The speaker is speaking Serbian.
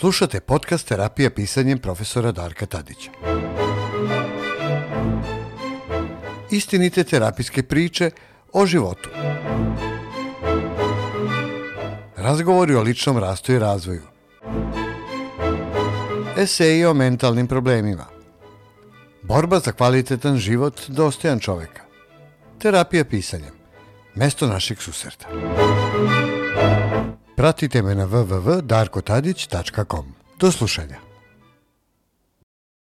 Slušate podcast Terapija pisanjem profesora Darka Tadića. Istinite terapijske priče o životu. Razgovori o ličnom rastu i razvoju. Eseji o mentalnim problemima. Borba za kvalitetan život dostojan čoveka. Terapija pisanjem. Mesto našeg susreta. Pratite me na www.darkotadić.com. Do slušanja!